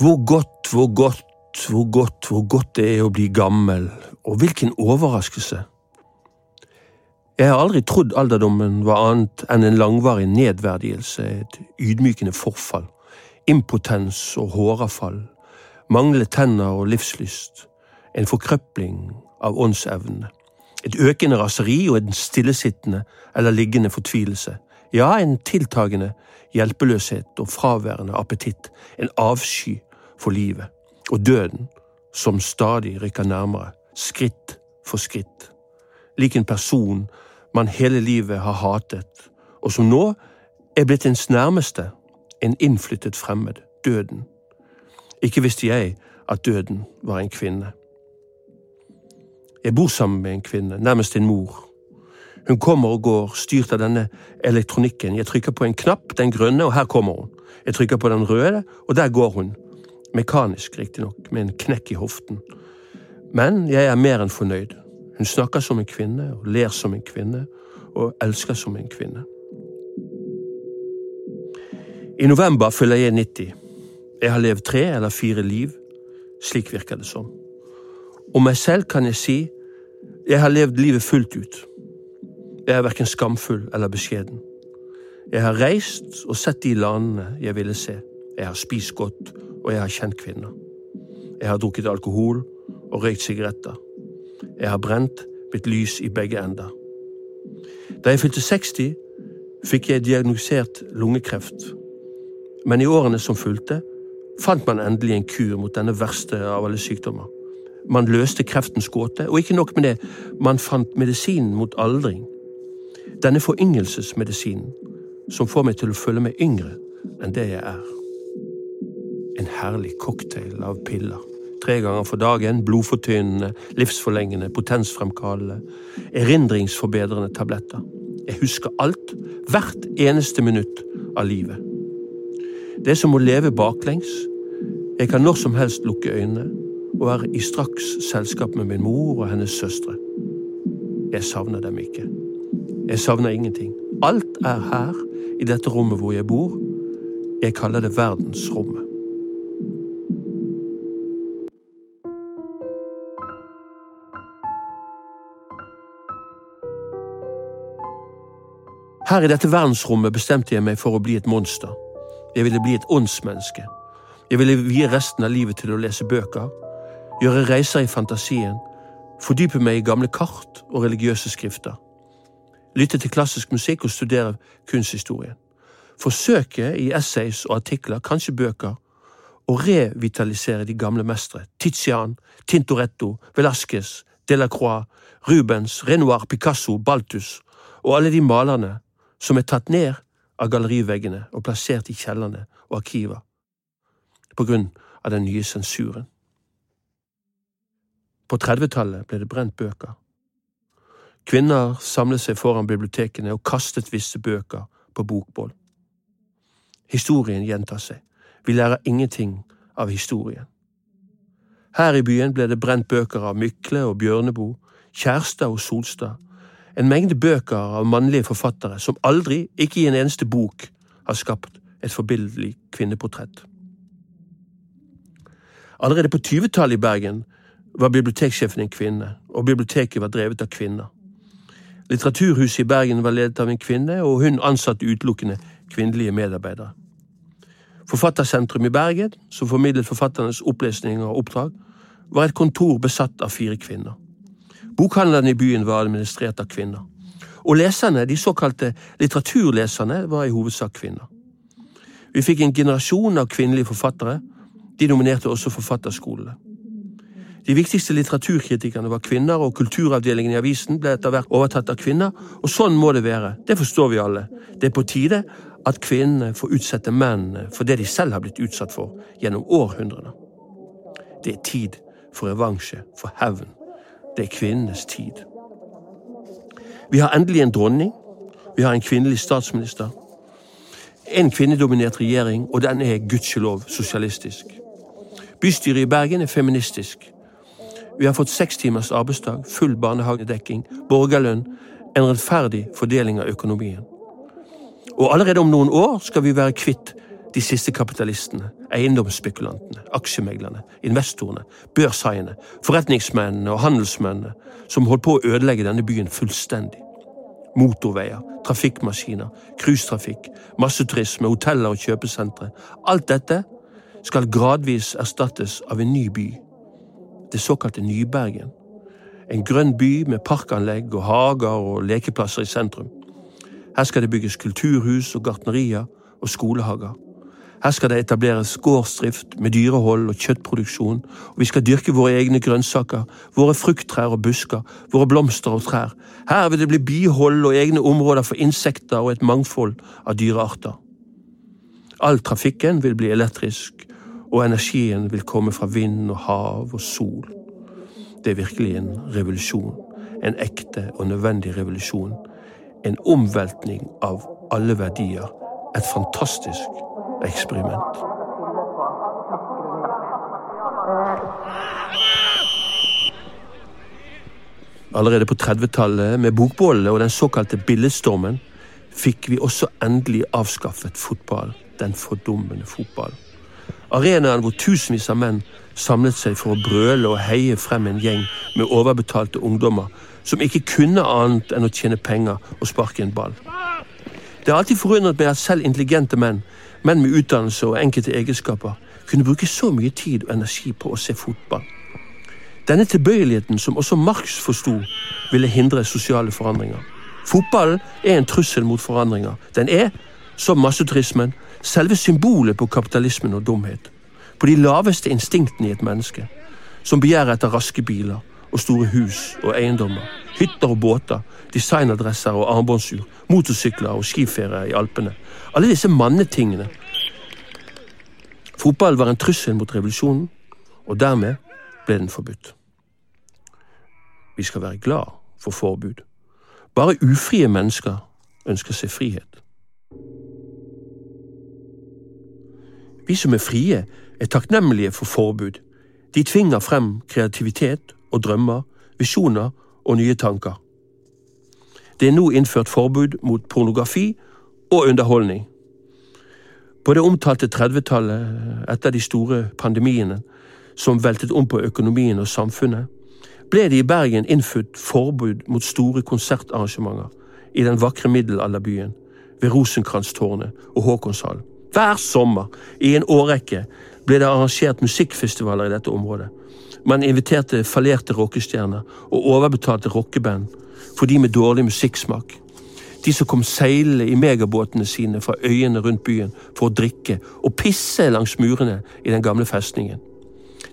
Hvor godt, hvor godt, hvor godt, hvor godt det er å bli gammel, og hvilken overraskelse. Jeg har aldri trodd alderdommen var annet enn en langvarig nedverdigelse, et ydmykende forfall, impotens og håravfall, manglende tenner og livslyst, en forkrøpling av åndsevnene, et økende raseri og en stillesittende eller liggende fortvilelse, ja, en tiltagende hjelpeløshet og fraværende appetitt, en avsky for livet, og døden, som stadig rykker nærmere, skritt for skritt, lik en person man hele livet har hatet, og som nå er blitt ens nærmeste, en innflyttet fremmed, døden. Ikke visste jeg at døden var en kvinne. Jeg bor sammen med en kvinne, nærmest en mor, hun kommer og går, styrt av denne elektronikken. Jeg trykker på en knapp, den grønne, og her kommer hun. Jeg trykker på den røde, og der går hun. Mekanisk, riktignok, med en knekk i hoften. Men jeg er mer enn fornøyd. Hun snakker som en kvinne, og ler som en kvinne, og elsker som en kvinne. I november fyller jeg 90. Jeg har levd tre eller fire liv. Slik virker det som. Om meg selv kan jeg si jeg har levd livet fullt ut. Jeg er verken skamfull eller beskjeden. Jeg har reist og sett de landene jeg ville se. Jeg har spist godt, og jeg har kjent kvinner. Jeg har drukket alkohol og røykt sigaretter. Jeg har brent mitt lys i begge ender. Da jeg fylte 60, fikk jeg diagnosert lungekreft. Men i årene som fulgte, fant man endelig en kur mot denne verste av alle sykdommer. Man løste kreftens gåte, og ikke nok med det, man fant medisinen mot aldring. Denne foryngelsesmedisinen som får meg til å føle meg yngre enn det jeg er. En herlig cocktail av piller. Tre ganger for dagen, blodfortynnende, livsforlengende, potensfremkallende, erindringsforbedrende tabletter. Jeg husker alt, hvert eneste minutt av livet. Det er som å leve baklengs. Jeg kan når som helst lukke øynene og være i straks selskap med min mor og hennes søstre. Jeg savner dem ikke. Jeg savner ingenting. Alt er her, i dette rommet hvor jeg bor. Jeg kaller det verdensrommet. Her i dette verdensrommet bestemte jeg meg for å bli et monster. Jeg ville bli et åndsmenneske. Jeg ville vie resten av livet til å lese bøker, gjøre reiser i fantasien, fordype meg i gamle kart og religiøse skrifter lytte til klassisk musikk og studere kunsthistorien. Forsøke i essays og artikler, kanskje bøker, å revitalisere de gamle mestere, Tizian, Tintoretto, Velasquez, Delacroix, Rubens, Renoir, Picasso, Baltus og alle de malerne som er tatt ned av galleriveggene og plassert i kjellerne og arkiver på grunn av den nye sensuren. På 30-tallet ble det brent bøker. Kvinner samlet seg foran bibliotekene og kastet visse bøker på bokbål. Historien gjentar seg. Vi lærer ingenting av historien. Her i byen ble det brent bøker av Mykle og Bjørneboe, Kjærstad og Solstad, en mengde bøker av mannlige forfattere som aldri, ikke i en eneste bok, har skapt et forbilledlig kvinneportrett. Allerede på 20-tallet i Bergen var biblioteksjefen en kvinne, og biblioteket var drevet av kvinner. Litteraturhuset i Bergen var ledet av en kvinne, og hun ansatte utelukkende kvinnelige medarbeidere. Forfattersentrum i Bergen, som formidlet forfatternes opplesninger og oppdrag, var et kontor besatt av fire kvinner. Bokhandlerne i byen var administrert av kvinner. Og leserne, de såkalte litteraturleserne, var i hovedsak kvinner. Vi fikk en generasjon av kvinnelige forfattere. De nominerte også forfatterskolene. De viktigste litteraturkritikerne var kvinner, og kulturavdelingen i avisen ble etter hvert overtatt av kvinner, og sånn må det være. Det forstår vi alle. Det er på tide at kvinnene får utsette mennene for det de selv har blitt utsatt for gjennom århundrene. Det er tid for revansje, for hevn. Det er kvinnenes tid. Vi har endelig en dronning. Vi har en kvinnelig statsminister. En kvinnedominert regjering, og den er gudskjelov sosialistisk. Bystyret i Bergen er feministisk. Vi har fått seks timers arbeidsdag, full barnehagedekking, borgerlønn, en rettferdig fordeling av økonomien. Og allerede om noen år skal vi være kvitt de siste kapitalistene, eiendomsspekulantene, aksjemeglerne, investorene, børshaiene, forretningsmennene og handelsmennene som holdt på å ødelegge denne byen fullstendig. Motorveier, trafikkmaskiner, cruisetrafikk, masseturisme, hoteller og kjøpesentre. Alt dette skal gradvis erstattes av en ny by. Det såkalte Nybergen. En grønn by med parkanlegg og hager og lekeplasser i sentrum. Her skal det bygges kulturhus og gartnerier og skolehager. Her skal det etableres gårdsdrift med dyrehold og kjøttproduksjon, og vi skal dyrke våre egne grønnsaker, våre frukttrær og busker, våre blomster og trær. Her vil det bli bihold og egne områder for insekter og et mangfold av dyrearter. All trafikken vil bli elektrisk, og energien vil komme fra vind og hav og sol. Det er virkelig en revolusjon. En ekte og nødvendig revolusjon. En omveltning av alle verdier. Et fantastisk eksperiment. Allerede på 30-tallet, med bokbålene og den såkalte billedstormen, fikk vi også endelig avskaffet fotball, den fordummende fotball. Arenaen hvor tusenvis av menn samlet seg for å brøle og heie frem en gjeng med overbetalte ungdommer som ikke kunne annet enn å tjene penger og sparke en ball. Det har alltid forundret meg at selv intelligente menn menn med utdannelse og enkelte egenskaper kunne bruke så mye tid og energi på å se fotball. Denne tilbøyeligheten, som også Marx forsto, ville hindre sosiale forandringer. Fotballen er en trussel mot forandringer. Den er, som masseturismen, selve symbolet på kapitalismen og dumhet. På de laveste instinktene i et menneske, som begjærer etter raske biler og store hus og eiendommer, hytter og båter, designadresser og armbåndsur, motorsykler og skiferie i Alpene. Alle disse mannetingene. Fotball var en trussel mot revolusjonen, og dermed ble den forbudt. Vi skal være glad for forbud. Bare ufrie mennesker ønsker seg frihet. Vi som er frie, er takknemlige for forbud. De tvinger frem kreativitet og drømmer, visjoner og nye tanker. Det er nå innført forbud mot pornografi og underholdning. På det omtalte 30-tallet, etter de store pandemiene som veltet om på økonomien og samfunnet, ble det i Bergen innført forbud mot store konsertarrangementer i den vakre middelalderbyen, ved Rosenkrantztårnet og Håkonshallen. Hver sommer i en årrekke ble det arrangert musikkfestivaler i dette området. Man inviterte fallerte rockestjerner og overbetalte rockeband for de med dårlig musikksmak. De som kom seilende i megabåtene sine fra øyene rundt byen for å drikke og pisse langs murene i den gamle festningen.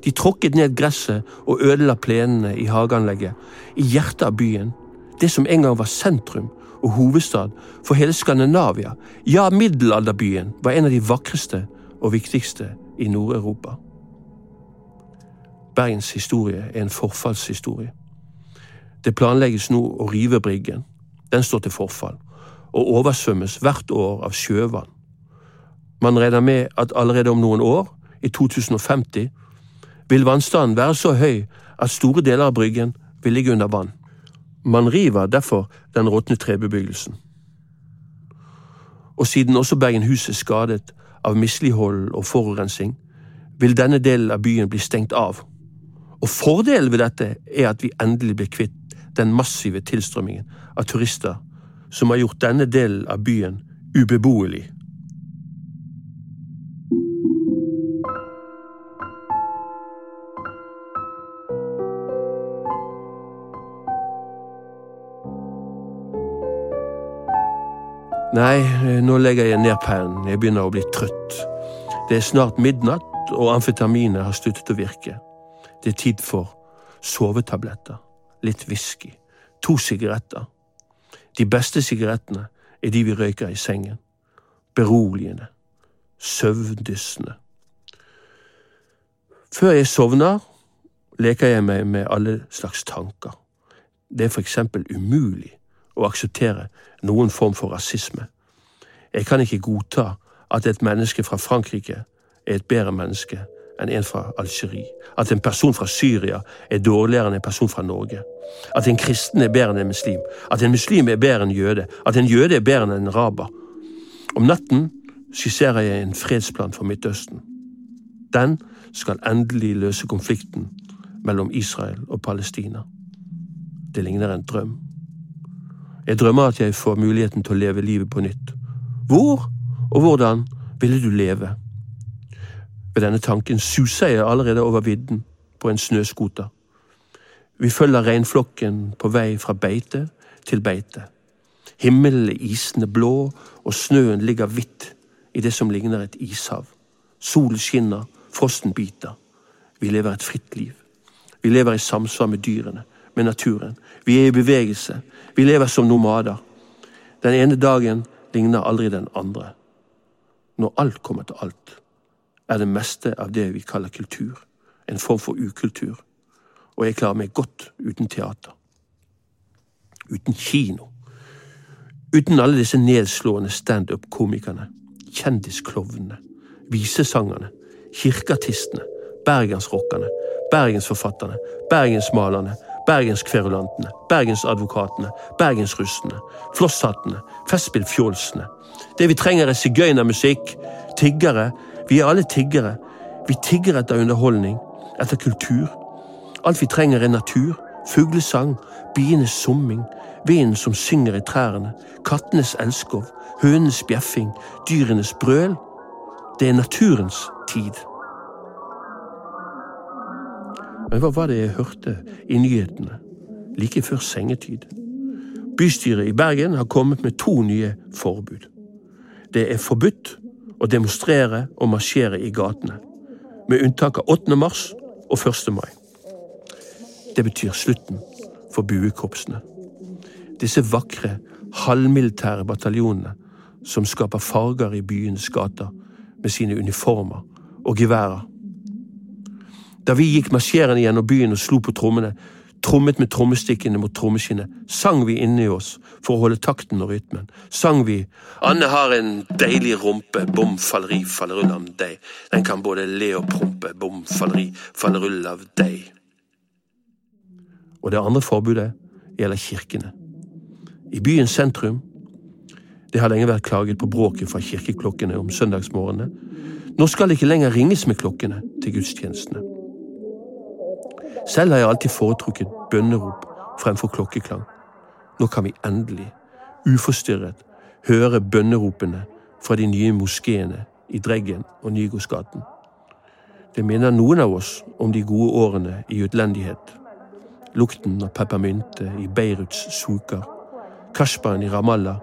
De tråkket ned gresset og ødela plenene i hageanlegget, i hjertet av byen, det som en gang var sentrum og hovedstad for hele Skandinavia. Ja, middelalderbyen var en av de vakreste og viktigste i Nord-Europa. Bergens historie er en forfallshistorie. Det planlegges nå å rive Briggen. Den står til forfall, og oversvømmes hvert år av sjøvann. Man regner med at allerede om noen år, i 2050, vil vannstanden være så høy at store deler av Bryggen vil ligge under vann. Man river derfor den råtne trebebyggelsen. Og siden også Bergenhus er skadet av mislighold og forurensning, vil denne delen av byen bli stengt av. Og Fordelen ved dette er at vi endelig blir kvitt den massive tilstrømmingen av turister som har gjort denne delen av byen ubeboelig. Nei, nå legger jeg ned pennen. Jeg begynner å bli trøtt. Det er snart midnatt, og amfetaminet har sluttet å virke. Det er tid for sovetabletter litt whisky, to sigaretter. De beste sigarettene er de vi røyker i sengen. Beroligende, søvndyssende. Før jeg sovner, leker jeg meg med alle slags tanker. Det er for eksempel umulig å akseptere noen form for rasisme. Jeg kan ikke godta at et menneske fra Frankrike er et bedre menneske enn en fra Algerie. At en person fra Syria er dårligere enn en person fra Norge. At en kristen er bedre enn en muslim. At en muslim er bedre enn jøde. At en jøde er bedre enn en raber. Om natten skisserer jeg en fredsplan for Midtøsten. Den skal endelig løse konflikten mellom Israel og Palestina. Det ligner en drøm. Jeg drømmer at jeg får muligheten til å leve livet på nytt. Hvor og hvordan ville du leve? Ved denne tanken suser jeg allerede over vidden på en snøscooter. Vi følger reinflokken på vei fra beite til beite. Himmelen er isende blå, og snøen ligger hvitt i det som ligner et ishav. Solen skinner, frosten biter. Vi lever et fritt liv. Vi lever i samsvar med dyrene, med naturen. Vi er i bevegelse. Vi lever som nomader. Den ene dagen ligner aldri den andre. Når alt kommer til alt, er det meste av det vi kaller kultur, en form for ukultur. Og jeg klarer meg godt uten teater. Uten kino. Uten alle disse nedslående standup-komikerne, kjendisklovnene, visesangerne, kirkeartistene, bergensrockerne, bergensforfatterne, bergensmalerne, bergenskverulantene, bergensadvokatene, bergensrussene, flosshattene, festspillfjolsene. Det vi trenger er sigøynermusikk, tiggere. Vi er alle tiggere. Vi tigger etter underholdning, etter kultur. Alt vi trenger er natur, fuglesang, bienes summing, vinden som synger i trærne, kattenes elskov, hønenes bjeffing, dyrenes brøl. Det er naturens tid. Men hva var det jeg hørte i nyhetene like før sengetid? Bystyret i Bergen har kommet med to nye forbud. Det er forbudt å demonstrere og marsjere i gatene, med unntak av 8. mars og 1. mai. Det betyr slutten for buekorpsene. Disse vakre, halvmilitære bataljonene som skaper farger i byens gater med sine uniformer og geværer. Da vi gikk marsjerende gjennom byen og slo på trommene, trommet med trommestikkene mot trommeskinnet, sang vi inni oss for å holde takten og rytmen. Sang vi Anne har en deilig rumpe, bom falleri fallerull av deg. Den kan både le og prompe, bom falleri fallerull av deg. Og det andre forbudet gjelder kirkene. I byens sentrum det har lenge vært klaget på bråket fra kirkeklokkene om søndagsmorgenene. Nå skal det ikke lenger ringes med klokkene til gudstjenestene. Selv har jeg alltid foretrukket bønnerop fremfor klokkeklang. Nå kan vi endelig, uforstyrret, høre bønneropene fra de nye moskeene i Dreggen og Nygårdsgaten. Det minner noen av oss om de gode årene i utlendighet. Lukten av peppermynte i Beiruts suker, Kashbaren i Ramallah,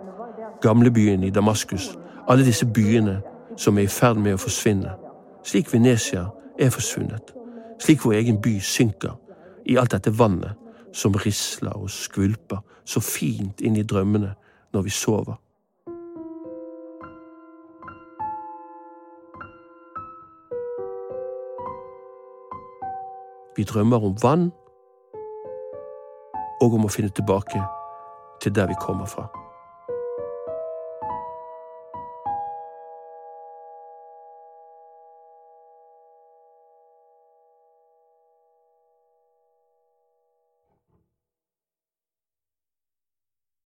gamlebyen i Damaskus, alle disse byene som er i ferd med å forsvinne, slik Venezia er forsvunnet slik vår egen by synker i alt dette vannet som risler og skvulper så fint inn i drømmene når vi sover. Vi drømmer om vann og om å finne tilbake til der vi kommer fra.